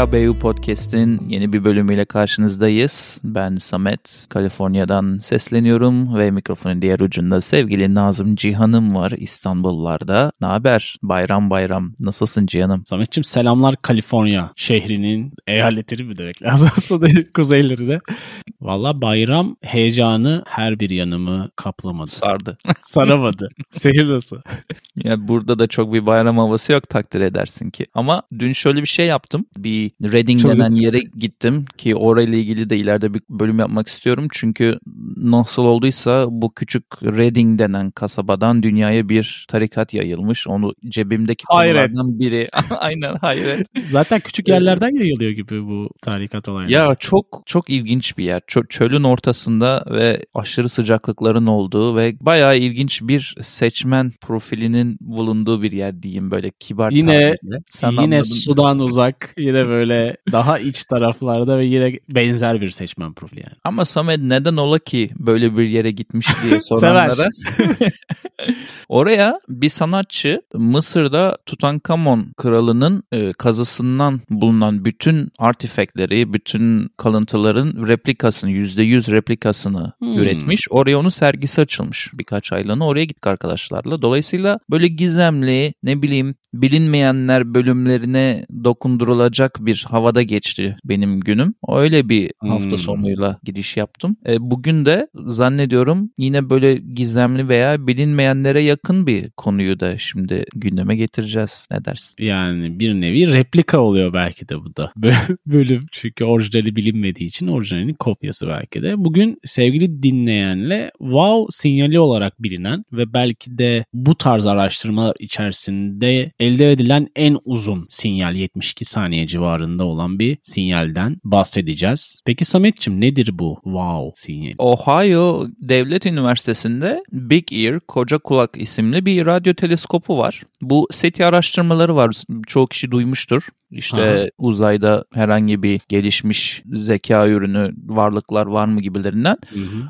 DKBU Podcast'in yeni bir bölümüyle karşınızdayız. Ben Samet, Kaliforniya'dan sesleniyorum ve mikrofonun diğer ucunda sevgili Nazım Cihan'ım var İstanbullarda. Ne haber? Bayram bayram. Nasılsın Cihan'ım? Samet'ciğim selamlar Kaliforniya şehrinin eyaletleri mi demek lazım aslında kuzeylerine. Valla bayram heyecanı her bir yanımı kaplamadı. Sardı. Saramadı. Seyir nasıl? Ya burada da çok bir bayram havası yok takdir edersin ki. Ama dün şöyle bir şey yaptım. Bir Reading Çok- denen yere gittim ki orayla ilgili de ileride bir bölüm yapmak istiyorum. Çünkü nasıl olduysa bu küçük Reading denen kasabadan dünyaya bir tarikat yayılmış. Onu cebimdeki Hayret. konulardan biri. Aynen hayret. Zaten küçük yerlerden yayılıyor gibi bu tarikat olayları. Ya çok çok ilginç bir yer. Çö- çölün ortasında ve aşırı sıcaklıkların olduğu ve bayağı ilginç bir seçmen profilinin bulunduğu bir yer diyeyim böyle kibar Yine- tabirle. Sen yine sudan uzak, yine böyle daha iç taraflarda ve yine benzer bir seçmen profili yani. Ama Samet neden ola ki böyle bir yere gitmiş diye soranlara. Oraya bir sanatçı Mısır'da Tutankamon kralının e, kazısından bulunan bütün artifekleri, bütün kalıntıların replikasını, %100 replikasını Hmm. üretmiş. Oraya onun sergisi açılmış birkaç aylığına. Oraya gittik arkadaşlarla. Dolayısıyla böyle gizemli, ne bileyim bilinmeyenler bölümlerine dokundurulacak bir havada geçti benim günüm. Öyle bir hafta Hmm. sonuyla gidiş yaptım. E, bugün de zannediyorum yine böyle gizemli veya bilinmeyenlere yakın bir konuyu da şimdi gündeme getireceğiz. Ne dersin? Yani bir nevi replika oluyor belki de bu da. Bö- Bölüm çünkü orijinali bilinmediği için orijinalinin kopyası belki de. Bugün sevgili dinleyenle wow sinyali olarak bilinen ve belki de bu tarz araştırmalar içerisinde elde edilen en uzun sinyal 72 saniye civarında olan bir sinyalden bahsedeceğiz. Peki Sametçim nedir bu wow sinyali? Ohio Devlet Üniversitesi'nde Big Ear, Koca Kulak isimli bir radyo teleskopu var. Bu SETI araştırmaları var. Çoğu kişi duymuştur. İşte Aha. uzayda herhangi bir gelişmiş zeka ürünü, varlıklar var mı gibilerinden.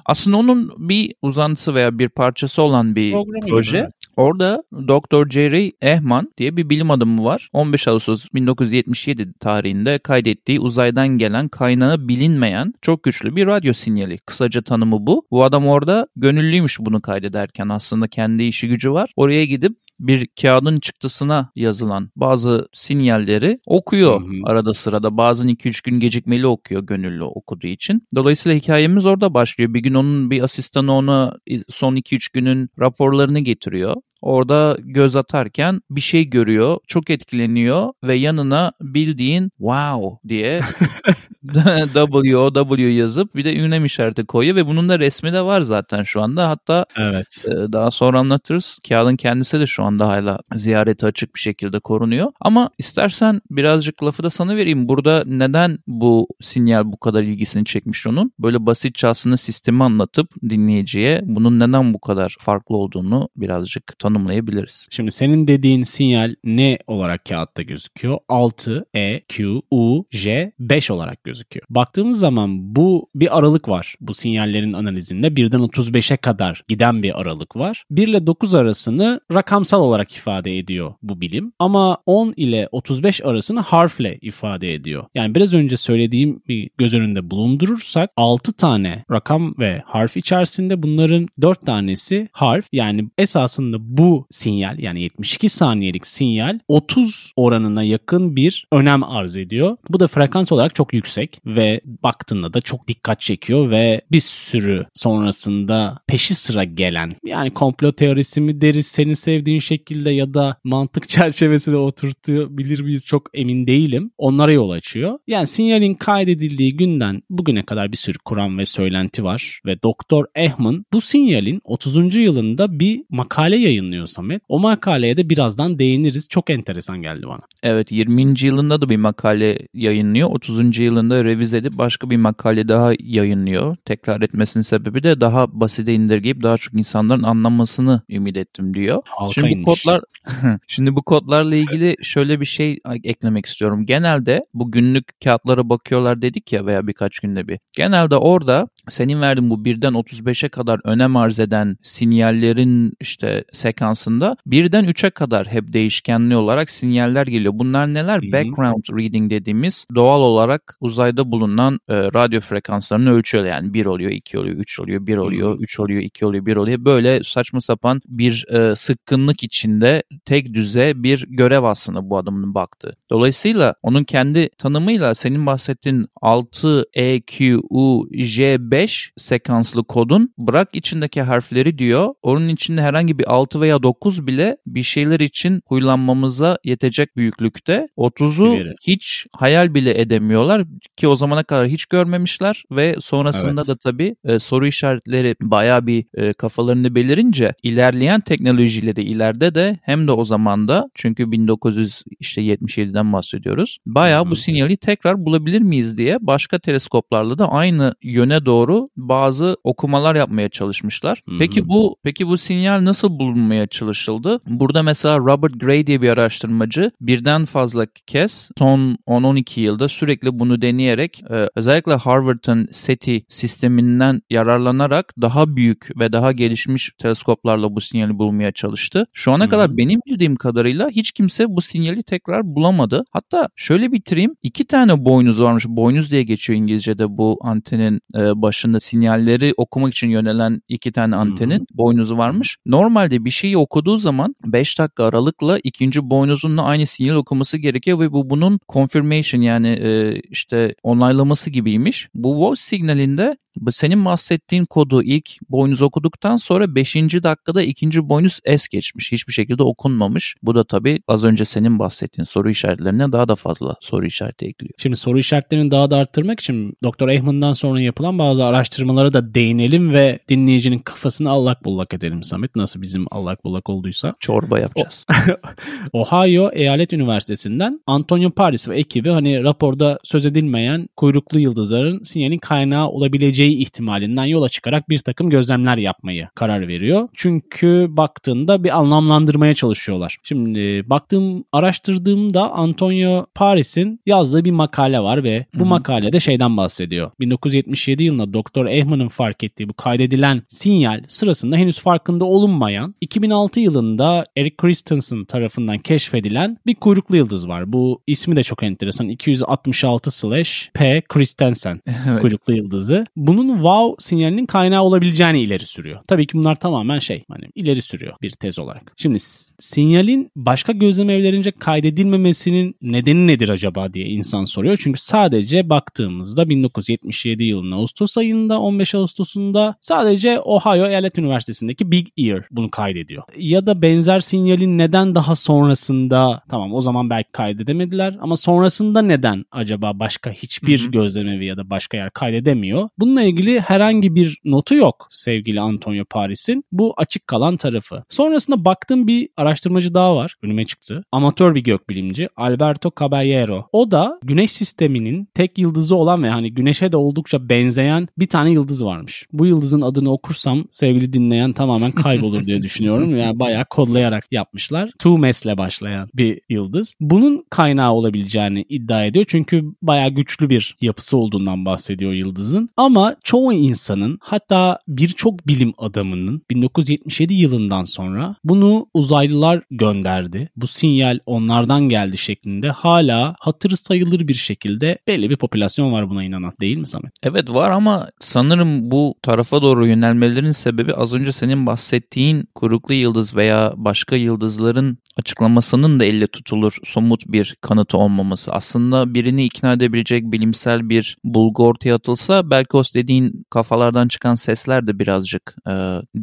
Aslında onun bir uzantısı veya bir parçası olan bir Programı proje. evet. Orada Dr. Jerry Ehman diye bir bilim adamı var. 15 Ağustos 1977 tarihinde kaydettiği uzaydan gelen kaynağı bilinmeyen çok güçlü bir radyo sinyali. Kısaca tanımı bu. Bu adam orada gönüllüymüş bunu kaydederken aslında kendi işi gücü var. Oraya gidip bir kağıdın çıktısına yazılan bazı sinyalleri okuyor Hı hı. arada sırada. Bazen 2-3 gün gecikmeli okuyor gönüllü okuduğu için. Dolayısıyla hikayemiz orada başlıyor. Bir gün onun bir asistanı ona son 2-3 günün raporlarını getiriyor. Orada göz atarken bir şey görüyor, çok etkileniyor ve yanına bildiğin wow diye W yazıp bir de ünlem işareti koyuyor ve bunun da resmi de var zaten şu anda. Hatta Evet. ee, Daha sonra anlatırız. Kağıdın kendisi de şu anda hala ziyarete açık bir şekilde korunuyor. Ama istersen birazcık lafı da sana vereyim. Burada neden bu sinyal bu kadar ilgisini çekmiş onun? Böyle basitçe aslında sistemi anlatıp dinleyiciye bunun neden bu kadar farklı olduğunu birazcık tanımlayabiliriz. Şimdi senin dediğin sinyal ne olarak kağıtta gözüküyor? 6, E, Q, U, J, 5 olarak gözüküyor. Baktığımız zaman bu bir aralık var. Bu sinyallerin analizinde 1'den 35'e kadar giden bir aralık var. 1 ile 9 arasını rakamsal olarak ifade ediyor bu bilim. Ama 10 ile 35 arasını harfle ifade ediyor. Yani biraz önce söylediğim bir göz önünde bulundurursak 6 tane rakam ve harf içerisinde bunların 4 tanesi harf. Yani esasında bu sinyal yani 72 saniyelik sinyal 30 oranına yakın bir önem arz ediyor. Bu da frekans olarak çok yüksek ve baktığında da çok dikkat çekiyor ve bir sürü sonrasında peşi sıra gelen yani komplo teorisi mi deriz senin sevdiğin şekilde ya da mantık çerçevesine oturtabilir miyiz çok emin değilim. Onlara yol açıyor. Yani sinyalin kaydedildiği günden bugüne kadar bir sürü kuram ve söylenti var ve Doktor Ehman bu sinyalin 30. yılında bir makale yayınlıyor Samet. O makaleye de birazdan değiniriz. Çok enteresan geldi bana. Evet 20. yılında da bir makale yayınlıyor. 30. yılında sonrasında revize edip başka bir makale daha yayınlıyor. Tekrar etmesinin sebebi de daha basite indirgeyip daha çok insanların anlamasını ümit ettim diyor. Halka Şimdi bu kodlar Şimdi bu kodlarla ilgili şöyle bir şey eklemek istiyorum. Genelde bu günlük kağıtlara bakıyorlar dedik ya veya birkaç günde bir. Genelde orada senin verdiğin bu birden 35'e kadar önem arz eden sinyallerin işte sekansında birden 3'e kadar hep değişkenli olarak sinyaller geliyor. Bunlar neler? Background reading dediğimiz doğal olarak uzayda bulunan e, radyo frekanslarını ölçüyor. Yani 1 oluyor, 2 oluyor, 3 oluyor, 1 oluyor, 3 oluyor, 2 oluyor, 1 oluyor. Böyle saçma sapan bir e, sıkkınlık içinde tek düze bir görev aslında bu adamın baktığı. Dolayısıyla onun kendi tanımıyla senin bahsettiğin 6 E, Q, U, J, 5 sekanslı kodun bırak içindeki harfleri diyor. Onun içinde herhangi bir 6 veya 9 bile bir şeyler için huylanmamıza yetecek büyüklükte. 30'u Bir veri. hiç hayal bile edemiyorlar ki o zamana kadar hiç görmemişler ve sonrasında Evet. da tabii e, soru işaretleri bayağı bir e, kafalarını belirince ilerleyen teknolojileri ileride de hem de o zamanda çünkü 1977'den bahsediyoruz. Bayağı Hı bu hı. sinyali tekrar bulabilir miyiz diye başka teleskoplarla da aynı yöne doğru bazı okumalar yapmaya çalışmışlar. Peki bu peki bu sinyal nasıl bulunmaya çalışıldı? Burada mesela Robert Gray diye bir araştırmacı birden fazla kez son 10-12 yılda sürekli bunu deneyerek e, özellikle Harvard'ın SETI sisteminden yararlanarak daha büyük ve daha gelişmiş teleskoplarla bu sinyali bulmaya çalıştı. Şu ana hı. kadar benim bildiğim kadarıyla hiç kimse bu sinyali tekrar bulamadı. Hatta şöyle bitireyim. iki tane boynuz varmış. Boynuz diye geçiyor İngilizce'de bu antenin e, başında sinyalleri okumak için yönelen iki tane antenin boynuzu varmış. Normalde bir şeyi okuduğu zaman 5 dakika aralıkla ikinci boynuzunla aynı sinyal okuması gerekiyor ve bu bunun confirmation yani e, işte onaylaması gibiymiş. Bu voice signalinde senin bahsettiğin kodu ilk boynuz okuduktan sonra 5. dakikada ikinci boynuz es geçmiş. Hiçbir şekilde okunmamış. Bu da tabii az önce senin bahsettiğin soru işaretlerine daha da fazla soru işareti ekliyor. Şimdi soru işaretlerini daha da arttırmak için Dr. Ehman'dan sonra yapılan bazı araştırmalara da değinelim ve dinleyicinin kafasını allak bullak edelim Samet. Nasıl bizim allak bullak olduysa. Çorba yapacağız. Ohio Eyalet Üniversitesi'nden Antonio Paris ve ekibi hani raporda söz edilmeyen kuyruklu yıldızların sinyalin kaynağı olabileceği ihtimalinden yola çıkarak bir takım gözlemler yapmayı karar veriyor. Çünkü baktığında bir anlamlandırmaya çalışıyorlar. Şimdi baktığım, araştırdığımda Antonio Paris'in yazdığı bir makale var ve bu Hı hı. makalede şeyden bahsediyor. 1977 yılında Dr. Ehman'ın fark ettiği bu kaydedilen sinyal sırasında henüz farkında olunmayan 2006 yılında Eric Christensen tarafından keşfedilen bir kuyruklu yıldız var. Bu ismi de çok enteresan. 266 slash P Christensen evet. kuyruklu yıldızı. Bunun wow sinyalinin kaynağı olabileceğini ileri sürüyor. Tabii ki bunlar tamamen şey hani ileri sürüyor bir tez olarak. Şimdi sinyalin başka gözlem evlerince kaydedilmemesinin nedeni nedir acaba diye insan soruyor. Çünkü sadece baktığımızda 1977 yılının Ağustos ayında 15 Ağustos'unda sadece Ohio Eyalet Üniversitesi'ndeki Big Ear bunu kaydediyor. Ya da benzer sinyalin neden daha sonrasında tamam o zaman belki kaydedemediler ama sonrasında neden acaba başka hiçbir Hı hı. gözlemevi ya da başka yer kaydedemiyor? Bununla ilgili herhangi bir notu yok sevgili Antonio Paris'in. Bu açık kalan tarafı. Sonrasında baktığım bir araştırmacı daha var. Önüme çıktı. Amatör bir gökbilimci Alberto Caballero. O da güneş sisteminin tek yıldızı olan ve hani güneşe de oldukça benzeyen bir tane yıldız varmış. Bu yıldızın adını okursam sevgili dinleyen tamamen kaybolur diye düşünüyorum. Yani bayağı kodlayarak yapmışlar. Tumes ile başlayan bir yıldız. Bunun kaynağı olabileceğini iddia ediyor. Çünkü bayağı güçlü bir yapısı olduğundan bahsediyor yıldızın. Ama çoğu insanın hatta birçok bilim adamının 1977 yılından sonra bunu uzaylılar gönderdi. Bu sinyal onlardan geldi şeklinde hala hatırı sayılır bir şekilde belli bir popülasyon var buna inanan değil mi Samet? Evet var ama sanırım bu tarafa doğru yönelmelerinin sebebi az önce senin bahsettiğin kuyruklu yıldız veya başka yıldızların açıklamasının da elle tutulur somut bir kanıtı olmaması. Aslında birini ikna edebilecek bilimsel bir bulgu ortaya atılsa belki o dediğin kafalardan çıkan sesler de birazcık e,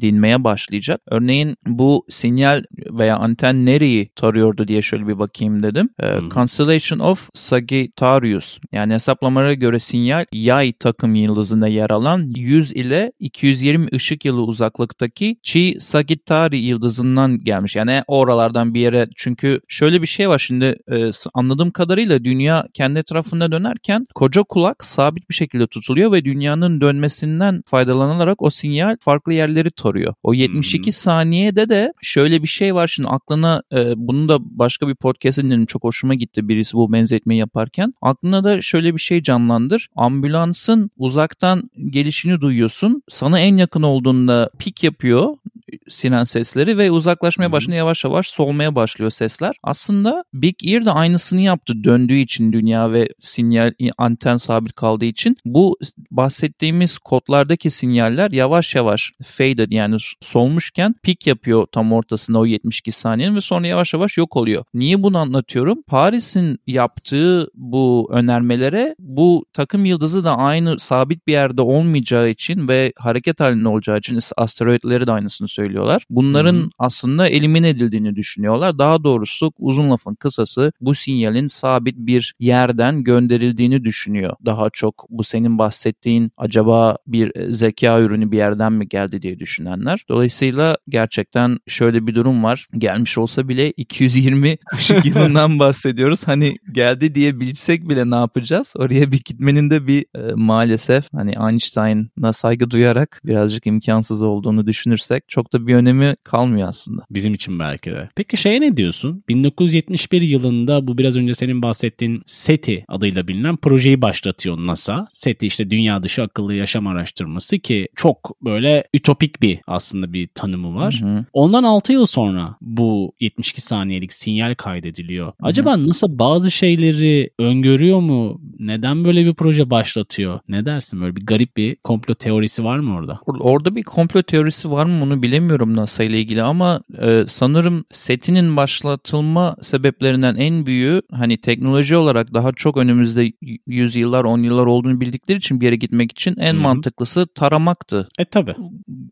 dinmeye başlayacak. Örneğin bu sinyal veya anten nereyi tarıyordu diye şöyle bir bakayım dedim. E, hmm. Constellation of Sagittarius yani hesaplamalara göre sinyal yay takım yıldızında yer alan 100 ile 220 ışık yılı uzaklıktaki Chi Sagittari yıldızından gelmiş. Yani oralardan bir yere çünkü şöyle bir şey var şimdi e, anladığım kadarıyla dünya kendi etrafında dönerken koca kulak sabit bir şekilde tutuluyor ve dünyanın dönmesinden faydalanarak o sinyal farklı yerleri tarıyor. O 72 hmm. saniyede de şöyle bir şey var şimdi aklına e, bunu da başka bir podcast dinledim çok hoşuma gitti birisi bu benzetmeyi yaparken. Aklına da şöyle bir şey canlandır. Ambulansın uzaktan gelişini duyuyorsun. Sana en yakın olduğunda pik yapıyor siren sesleri ve uzaklaşmaya başlıyor yavaş yavaş solmaya başlıyor sesler. Aslında Big Ear da aynısını yaptı döndüğü için dünya ve sinyal anten sabit kaldığı için bu bahsettiğimiz kodlardaki sinyaller yavaş yavaş faded yani solmuşken pik yapıyor tam ortasında o 72 saniyenin ve sonra yavaş yavaş yok oluyor. Niye bunu anlatıyorum? Paris'in yaptığı bu önermelere bu takım yıldızı da aynı sabit bir yerde olmayacağı için ve hareket halinde olacağı için asteroidleri de aynısını söylüyorlar. Bunların hmm. aslında elimine edildiğini düşünüyorlar. Daha doğrusu uzun lafın kısası bu sinyalin sabit bir yerden gönderildiğini düşünüyor. Daha çok bu senin bahsettiğin acaba bir zeka ürünü bir yerden mi geldi diye düşünenler. Dolayısıyla gerçekten şöyle bir durum var. Gelmiş olsa bile 220 ışık yılından bahsediyoruz. Hani geldi diye bilsek bile ne yapacağız? Oraya bir gitmenin de bir e, maalesef hani Einstein'a saygı duyarak birazcık imkansız olduğunu düşünürsek çok da bir önemi kalmıyor aslında. Bizim için belki de. Peki şeye ne diyorsun? 1971 yılında bu biraz önce senin bahsettiğin SETI adıyla bilinen projeyi başlatıyor NASA. SETI işte dünya dışı akıllı yaşam araştırması ki çok böyle ütopik bir aslında bir tanımı var. Hı hı. Ondan 6 yıl sonra bu 72 saniyelik sinyal kaydediliyor. Acaba hı hı. NASA bazı şeyleri öngörüyor mu? Neden böyle bir proje başlatıyor? Ne dersin? Böyle bir garip bir komplo teorisi var mı orada? Orada bir komplo teorisi var mı bunu bilemiyorum NASA ile ilgili ama e, sanırım SETI'nin başlatılma sebeplerinden en büyüğü hani teknoloji olarak daha çok önümüzde 100 yıllar 10 yıllar olduğunu bildikleri için bir yere gitmek için en Hı-hı. mantıklısı taramaktı. E tabi.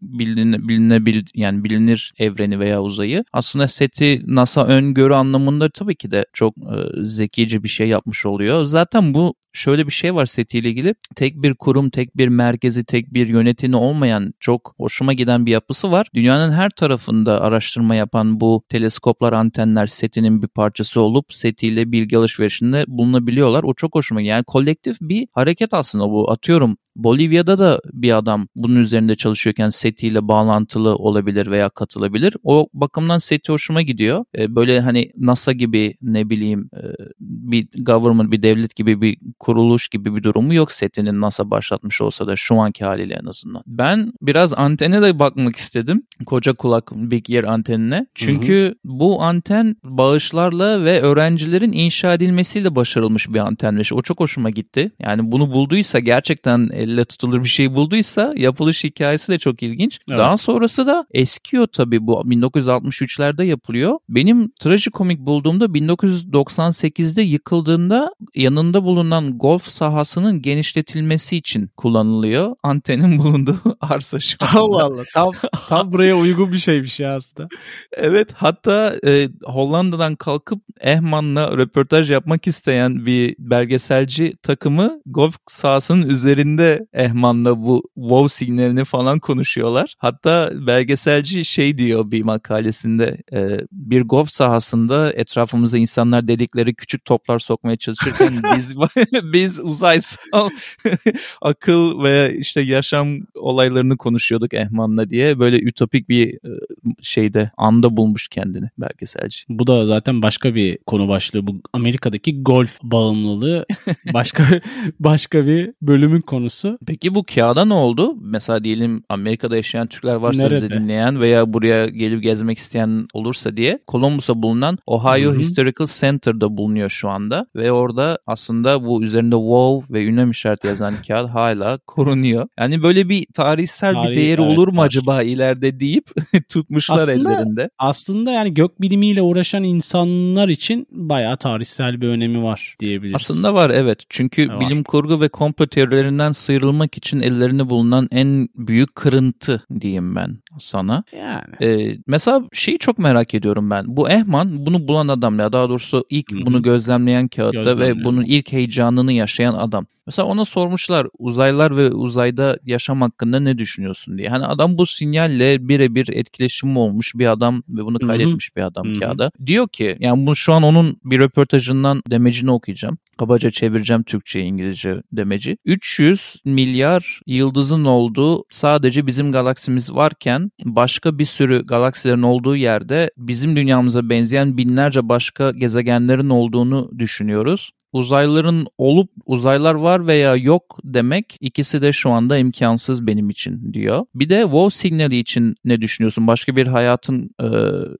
Biline, bilinebil yani bilinir evreni veya uzayı. Aslında SETI NASA öngörü anlamında tabii ki de çok e, zekice bir şey yapmış oluyor. Zaten bu şöyle bir şey var SETI ile ilgili. Tek bir kurum, tek bir merkezi, tek bir yönetimi olmayan çok hoşuma giden bir yapısı var. Dünyanın her tarafında araştırma yapan bu teleskoplar, antenler SETI'nin bir parçası olup SETI ile bilgi alışverişinde bulunabiliyorlar. O çok hoşuma Yani kolektif bir hareket aslında bu. Atıyorum Bolivya'da da bir adam bunun üzerinde çalışıyorken SETI ile bağlantılı olabilir veya katılabilir. O bakımdan SETI hoşuma gidiyor. Ee, böyle hani NASA gibi ne bileyim e, bir government, bir devlet gibi bir kuruluş gibi bir durumu yok SETI'nin NASA başlatmış olsa da şu anki haliyle en azından. Ben biraz antene de bakmak istedim. Koca kulak Big Ear antenine. Çünkü hı hı. bu anten bağışlarla ve öğrencilerin inşa edilmesiyle başarılmış bir antenmiş. O çok hoşuma gitti. Yani bunu bulduysa gerçekten elle tutulur bir şey bulduysa yapılış hikayesi de çok ilginç. Evet. Daha sonrası da eskiyor tabii bu 1963'lerde yapılıyor. Benim trajikomik bulduğumda 1998'de yıkıldığında yanında bulunan golf sahasının genişletilmesi için kullanılıyor. Antenin bulunduğu arsa şu anda. Allah Allah. Tam, tam buraya uygun bir şeymiş ya aslında. evet hatta e, Hollanda'dan kalkıp Ehman'la röportaj yapmak isteyen bir belgeselci takımı golf sahasının üzerinde Ehman'la bu wow signalini falan konuşuyorlar. Hatta belgeselci şey diyor bir makalesinde e, bir golf sahasında etrafımızda insanlar dedikleri küçük toplar sokmaya çalışırken biz biz uzaysal akıl ve işte yaşam olaylarını konuşuyorduk Ehman'la diye böyle ütopik bir e, şeyde anda bulmuş kendini belgeselci. Bu da zaten başka bir konu başlığı. Bu Amerika'daki golf bağımlılığı başka başka bir bölümün konusu. Peki bu kağıda ne oldu? Mesela diyelim Amerika'da yaşayan Türkler varsa bizi dinleyen veya buraya gelip gezmek isteyen olursa diye Columbus'a bulunan Ohio Hı-hı. Historical Center'da bulunuyor şu anda ve orada aslında bu üzerinde WoW ve ünlem işareti yazan kağıt hala korunuyor. Yani böyle bir tarihsel Tarih, bir değeri evet, olur mu var. acaba ileride deyip tutmuşlar aslında, ellerinde. Aslında yani gök bilimiyle uğraşan insanlar için bayağı tarihsel bir önemi var diyebiliriz. Aslında var evet. Çünkü var. bilim kurgu ve komplo teorilerinden sıyrılmak sıyrılmak için ellerinde bulunan en büyük kırıntı diyeyim ben sana. Yani. Ee, mesela şeyi çok merak ediyorum ben. Bu Ehman bunu bulan adam ya daha doğrusu ilk Hı hı. bunu gözlemleyen kağıtta Gözlemleyen. ve bunun ilk heyecanını yaşayan adam. Mesela ona sormuşlar uzaylılar ve uzayda yaşam hakkında ne düşünüyorsun diye. Hani adam bu sinyalle birebir etkileşimi olmuş bir adam ve bunu kaydetmiş bir adam Hı hı. kağıda. Diyor ki yani bu şu an onun bir röportajından demecini okuyacağım. Kabaca çevireceğim Türkçe İngilizce demeci. 300 milyar yıldızın olduğu sadece bizim galaksimiz varken başka bir sürü galaksilerin olduğu yerde bizim dünyamıza benzeyen binlerce başka gezegenlerin olduğunu düşünüyoruz. Uzaylıların olup uzaylar var veya yok demek ikisi de şu anda imkansız benim için diyor. Bir de WoW signali için ne düşünüyorsun? Başka bir hayatın e,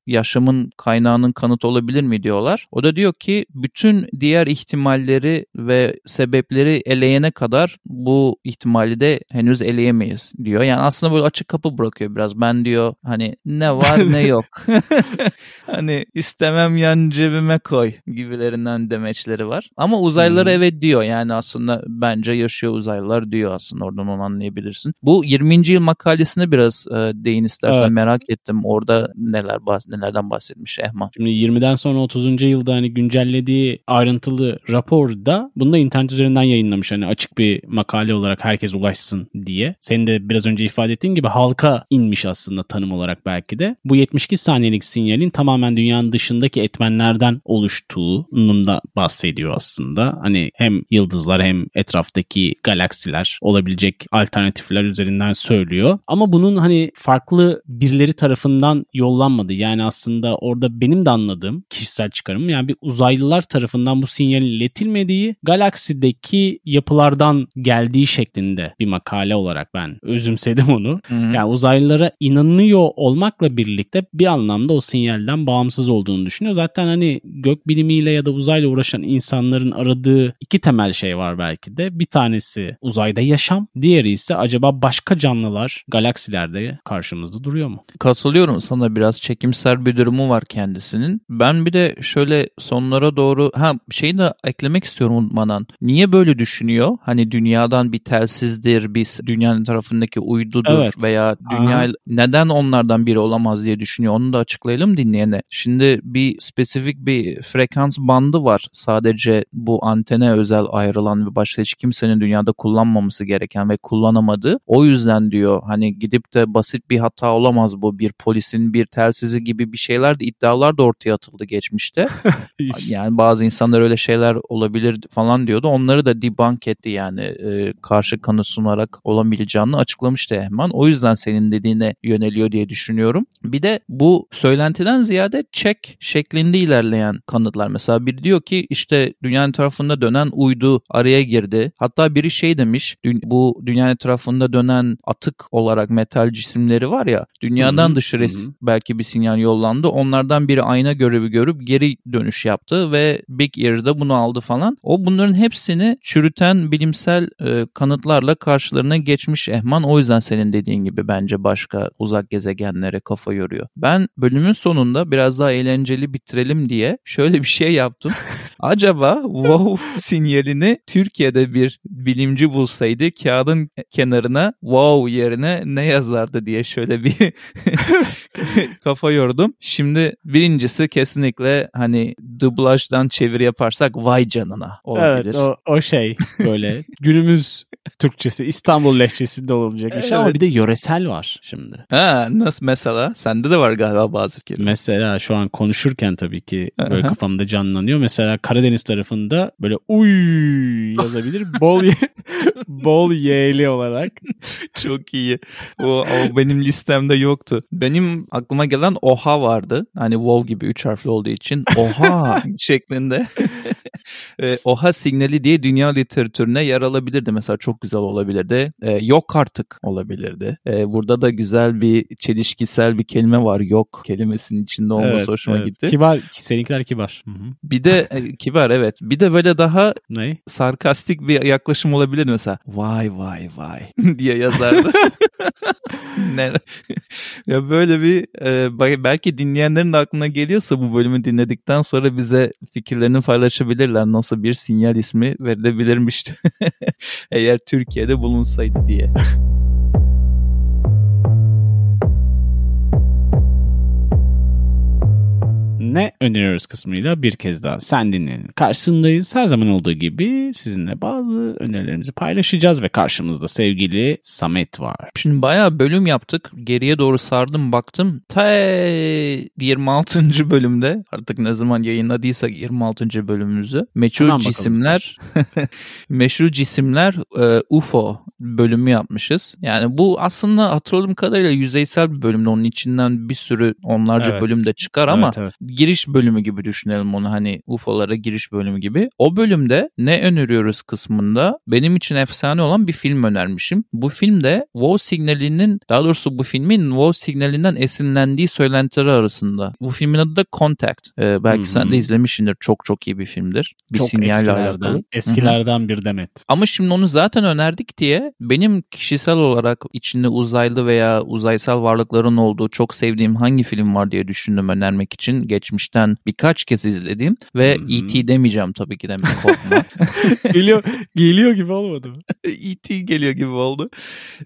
yaşamın kaynağının kanıtı olabilir mi diyorlar. O da diyor ki bütün diğer ihtimalleri ve sebepleri eleyene kadar bu ihtimali de henüz eleyemeyiz diyor. Yani aslında böyle açık kapı bırakıyor biraz. Ben diyor hani ne var ne yok. hani istemem yan cebime koy gibilerinden demeçleri var. Ama uzaylılara Hmm. evet diyor. Yani aslında bence yaşıyor uzaylılar diyor aslında. Oradan onu anlayabilirsin. Bu 20. yıl makalesine biraz e, değin istersen Evet. merak ettim. Orada neler bahs- nelerden bahsetmiş Ehman. Şimdi 20'den sonra 30. yılda hani güncellediği ayrıntılı raporda bunu da internet üzerinden yayınlamış. Hani açık bir makale olarak herkes ulaşsın diye. Senin de biraz önce ifade ettiğin gibi halka inmiş aslında tanım olarak belki de. Bu 72 saniyelik sinyalin tamamen dünyanın dışındaki etmenlerden oluştuğunun da bahsediyor aslında. Hani hem yıldızlar hem etraftaki galaksiler olabilecek alternatifler üzerinden söylüyor. Ama bunun hani farklı birileri tarafından yollanmadı. Yani aslında orada benim de anladığım kişisel çıkarım yani bir uzaylılar tarafından bu sinyalin iletilmediği galaksideki yapılardan geldiği şeklinde bir makale olarak ben özümsedim onu. Yani uzaylılara inanıyor olmakla birlikte bir anlamda o sinyalden bağımsız olduğunu düşünüyor. Zaten hani gök bilimiyle ya da uzayla uğraşan insanların aradığı iki temel şey var belki de. Bir tanesi uzayda yaşam, diğeri ise acaba başka canlılar galaksilerde karşımızda duruyor mu? Katılıyorum sana biraz çekimser bir durumu var kendisinin. Ben bir de şöyle sonlara doğru ha şeyi de eklemek istiyorum unutmadan. Niye böyle düşünüyor? Hani dünyadan bir telsizdir, bir dünyanın tarafındaki uydudur Evet. veya dünya Aha. neden onlardan biri olamaz diye düşünüyor. Onu da açıklayalım dinleyene. Şimdi bir spesifik bir frekans bandı var. Sadece bu antene özel ayrılan ve başka hiç kimsenin dünyada kullanmaması gereken ve kullanamadığı. O yüzden diyor hani gidip de basit bir hata olamaz bu. Bir polisin bir telsizi gibi bir şeyler de iddialar da ortaya atıldı geçmişte. yani bazı insanlar öyle şeyler olabilir falan diyordu. Onları da debunk etti yani e, karşı kanıt sunarak olamayacağını açıklamıştı Ehman. O yüzden senin dediğine yöneliyor diye düşünüyorum. Bir de bu söylentiden ziyade çek şeklinde ilerleyen kanıtlar. Mesela biri diyor ki işte dünyanın tarafında dönen uydu araya girdi. Hatta biri şey demiş bu dünyanın etrafında dönen atık olarak metal cisimleri var ya dünyadan Hı hı, dışı hı res- hı. belki bir sinyal yollandı. Onlardan biri ayna görevi görüp geri dönüş yaptı ve Big Ear da bunu aldı falan. O bunların hepsini çürüten bilimsel e, kanıtlarla karşılarına geçmiş Ehman. O yüzden senin dediğin gibi bence başka uzak gezegenlere kafa yoruyor. Ben bölümün sonunda biraz daha eğlenceli bitirelim diye şöyle bir şey yaptım. Acaba wow sinyalini Türkiye'de bir bilimci bulsaydı kağıdın kenarına wow yerine ne yazardı diye şöyle bir kafa yordum. Şimdi birincisi kesinlikle hani dublajdan çeviri yaparsak vay canına olabilir. Evet o, o şey böyle günümüz Türkçesi İstanbul lehçesinde olacak bir şey ama bir de yöresel var şimdi. Ha nasıl mesela? Sende de var galiba bazı fikirler. Mesela şu an konuşurken tabii ki böyle Aha. kafamda canlanıyor. Mesela Karadeniz tarafında böyle uy yazabilir. Bol bol yeğli olarak. Çok iyi. O, o benim listemde yoktu. Benim aklıma gelen oha vardı. Hani wow gibi üç harfli olduğu için oha şeklinde. E, oha signali diye dünya literatürüne yer alabilirdi. Mesela çok güzel olabilirdi. E, yok artık olabilirdi. E, burada da güzel bir çelişkisel bir kelime var. Yok kelimesinin içinde olması Evet, hoşuma evet. gitti. Kibar, seninkiler kibar. Hı hı. Bir de e, kibar evet. Bir de böyle daha Ne? sarkastik bir yaklaşım olabilir. Mesela vay vay vay diye yazardı. ne? ya böyle bir e, belki dinleyenlerin de aklına geliyorsa bu bölümü dinledikten sonra bize fikirlerini paylaşabilirler. Nasıl bir sinyal ismi verilebilirmişti eğer Türkiye'de bulunsaydı diye. ne öneriyoruz kısmıyla bir kez daha sen dinleyin. Karşısındayız. Her zaman olduğu gibi sizinle bazı önerilerimizi paylaşacağız ve karşımızda sevgili Samet var. Şimdi bayağı bölüm yaptık. Geriye doğru sardım baktım. Ta 26. bölümde artık ne zaman yayınladıysak 26. bölümümüzü. Meçhul cisimler meşhur cisimler e, UFO bölümü yapmışız. Yani bu aslında hatırladığım kadarıyla yüzeysel bir bölümde. Onun içinden bir sürü onlarca evet. bölüm de çıkar ama evet, evet giriş bölümü gibi düşünelim onu hani UFO'lara giriş bölümü gibi. O bölümde ne öneriyoruz kısmında benim için efsane olan bir film önermişim. Bu filmde WoW signalinin daha doğrusu bu filmin WoW signalinden esinlendiği söylentileri arasında. Bu filmin adı da Contact. Ee, belki Hı-hı. sen de izlemişsindir. Çok çok iyi bir filmdir. Bir çok sinyalle eskilerden, alakalı. Eskilerden Hı-hı. bir demet. Ama şimdi onu zaten önerdik diye benim kişisel olarak içinde uzaylı veya uzaysal varlıkların olduğu çok sevdiğim hangi film var diye düşündüm önermek için. Geç geçmişten birkaç kez izledim ve hmm. E.T. demeyeceğim tabii ki de korkma. geliyor, geliyor gibi olmadı mı? E.T. geliyor gibi oldu.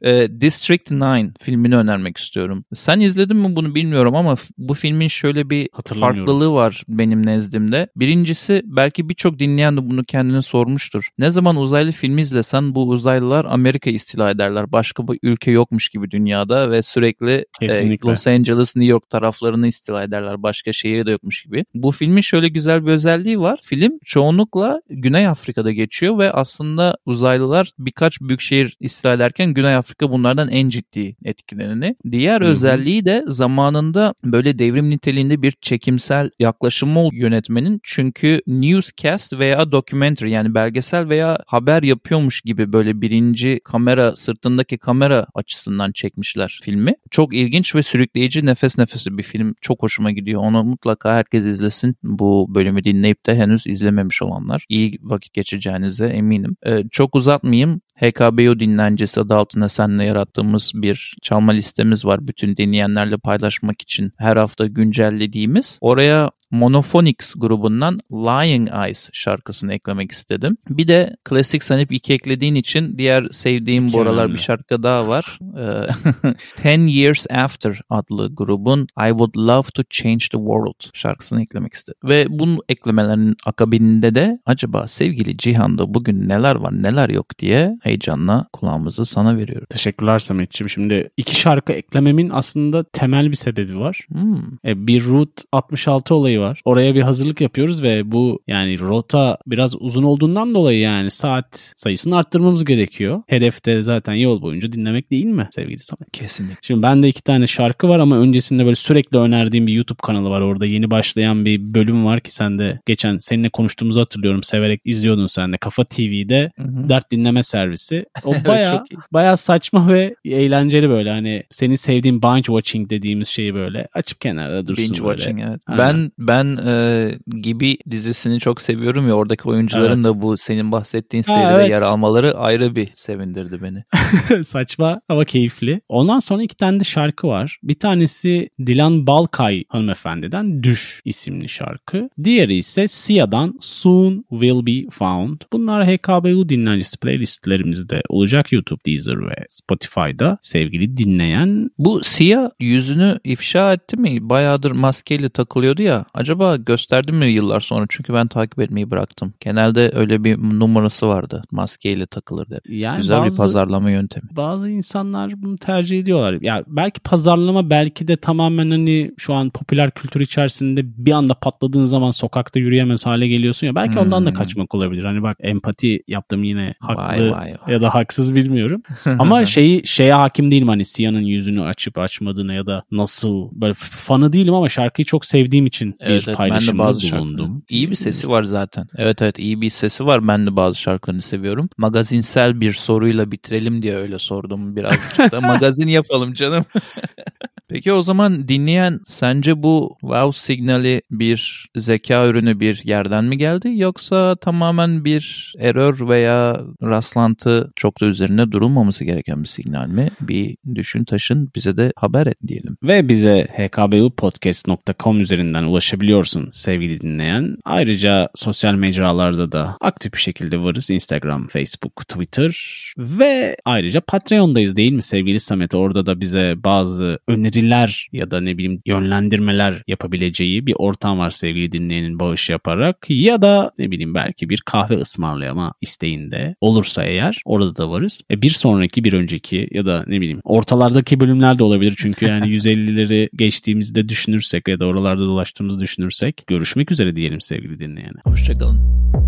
Ee, District 9 filmini önermek istiyorum. Sen izledin mi bunu bilmiyorum ama bu filmin şöyle bir farklılığı var benim nezdimde. Birincisi belki birçok dinleyen de bunu kendine sormuştur. Ne zaman uzaylı filmi izlesen bu uzaylılar Amerika istila ederler. Başka bir ülke yokmuş gibi dünyada ve sürekli e, Los Angeles, New York taraflarını istila ederler. Başka şehir de yokmuş gibi. Bu filmin şöyle güzel bir özelliği var. Film çoğunlukla Güney Afrika'da geçiyor ve aslında uzaylılar birkaç büyük şehir istila ederken Güney Afrika bunlardan en ciddi etkileneni. Diğer Hı-hı. özelliği de zamanında böyle devrim niteliğinde bir çekimsel yaklaşımı yönetmenin. Çünkü newscast veya documentary yani belgesel veya haber yapıyormuş gibi böyle birinci kamera sırtındaki kamera açısından çekmişler filmi. Çok ilginç ve sürükleyici nefes nefese bir film. Çok hoşuma gidiyor. Onu mutlaka mutlaka herkes izlesin. Bu bölümü dinleyip de henüz izlememiş olanlar. iyi vakit geçireceğinize eminim. Ee, çok uzatmayayım. HKBO dinlencesi adı altında seninle yarattığımız bir çalma listemiz var. Bütün dinleyenlerle paylaşmak için her hafta güncellediğimiz. Oraya Monophonics grubundan Lying Eyes şarkısını eklemek istedim. Bir de klasik sanıp iki eklediğin için diğer sevdiğim bu aralar bir şarkı daha var. Ee, Ten Years After adlı grubun I Would Love to Change the World şarkısını eklemek istedim. Ve bunun eklemelerinin akabinde de acaba sevgili Cihan'da bugün neler var neler yok diye heyecanla kulağımızı sana veriyorum. Teşekkürler Samet'ciğim. Şimdi iki şarkı eklememin aslında temel bir sebebi var. Hmm. E, bir Route 66 olayı var. Oraya bir hazırlık yapıyoruz ve bu yani rota biraz uzun olduğundan dolayı yani saat sayısını arttırmamız gerekiyor. Hedefte zaten yol boyunca dinlemek değil mi sevgili Samet? Kesinlikle. Şimdi bende iki tane şarkı var ama öncesinde böyle sürekli önerdiğim bir YouTube kanalı var. Orada yeni başlayan bir bölüm var ki sen de geçen seninle konuştuğumuzu hatırlıyorum. Severek izliyordun sen de. Kafa TV'de Hı-hı. dert dinleme servisi. O baya baya saçma ve eğlenceli böyle hani senin sevdiğin binge watching dediğimiz şeyi böyle açıp kenarda dursun binge böyle. watching evet. Ben ben e, gibi dizisini çok seviyorum ya oradaki oyuncuların evet. da bu senin bahsettiğin seride ha, evet. yer almaları ayrı bir sevindirdi beni. saçma ama keyifli. Ondan sonra iki tane de şarkı var. Bir tanesi Dilan Balkay hanımefendiden Düş isimli şarkı. Diğeri ise Sia'dan Soon Will Be Found. Bunlar HKBU dinlencisi playlistlerimizde olacak YouTube, Deezer ve Spotify'da sevgili dinleyen. Bu Sia yüzünü ifşa etti mi? Bayağıdır maskeyle takılıyordu ya. Acaba gösterdi mi yıllar sonra? Çünkü ben takip etmeyi bıraktım. Genelde öyle bir numarası vardı. Maskeyle takılır dedi. Yani Güzel bazı, bir pazarlama yöntemi. Bazı insanlar bunu tercih ediyorlar. Ya belki pazarlama belki de tamamen hani şu an popüler kültür içerisinde bir anda patladığın zaman sokakta yürüyemez hale geliyorsun ya. Belki hmm. ondan da hmm. kaçmak olabilir. Hani bak empati yaptım yine haklı vay, vay, vay. ya da haksız bilmiyorum. Ama şeyi şeye hakim değilim hani Sia'nın yüzünü açıp açmadığına ya da nasıl böyle fanı değilim ama şarkıyı çok sevdiğim için evet, evet, paylaşımda ben de bazı bulundum. Şarkıları. İyi bir sesi var zaten. Evet evet iyi bir sesi var. Ben de bazı şarkılarını seviyorum. Magazinsel bir soruyla bitirelim diye öyle sordum birazcık da. Magazin yapalım canım. Peki o zaman dinleyen sence bu wow signali bir zeka ürünü bir yerden mi geldi yoksa tamamen bir error veya rastlantı çok da üzerine durulmaması gereken bir signal mi? Bir düşün taşın bize de haber et diyelim. Ve bize hkbupodcast.com üzerinden ulaşabiliyorsun sevgili dinleyen. Ayrıca sosyal mecralarda da aktif bir şekilde varız. Instagram, Facebook, Twitter ve ayrıca Patreon'dayız değil mi sevgili Samet? Orada da bize bazı öneriler ya da ne bileyim yönlendirmeler yapabileceği bir ortam var sevgili dinleyenin bağış yaparak ya da ne bileyim belki bir kahve ısmarlayama isteğinde olursa eğer orada da varız. E bir sonraki bir önceki ya da ne bileyim ortalardaki bölümler de olabilir çünkü yani 150'leri geçtiğimizde düşünürsek ya da oralarda dolaştığımızı düşünürsek görüşmek üzere diyelim sevgili dinleyene. Hoşçakalın.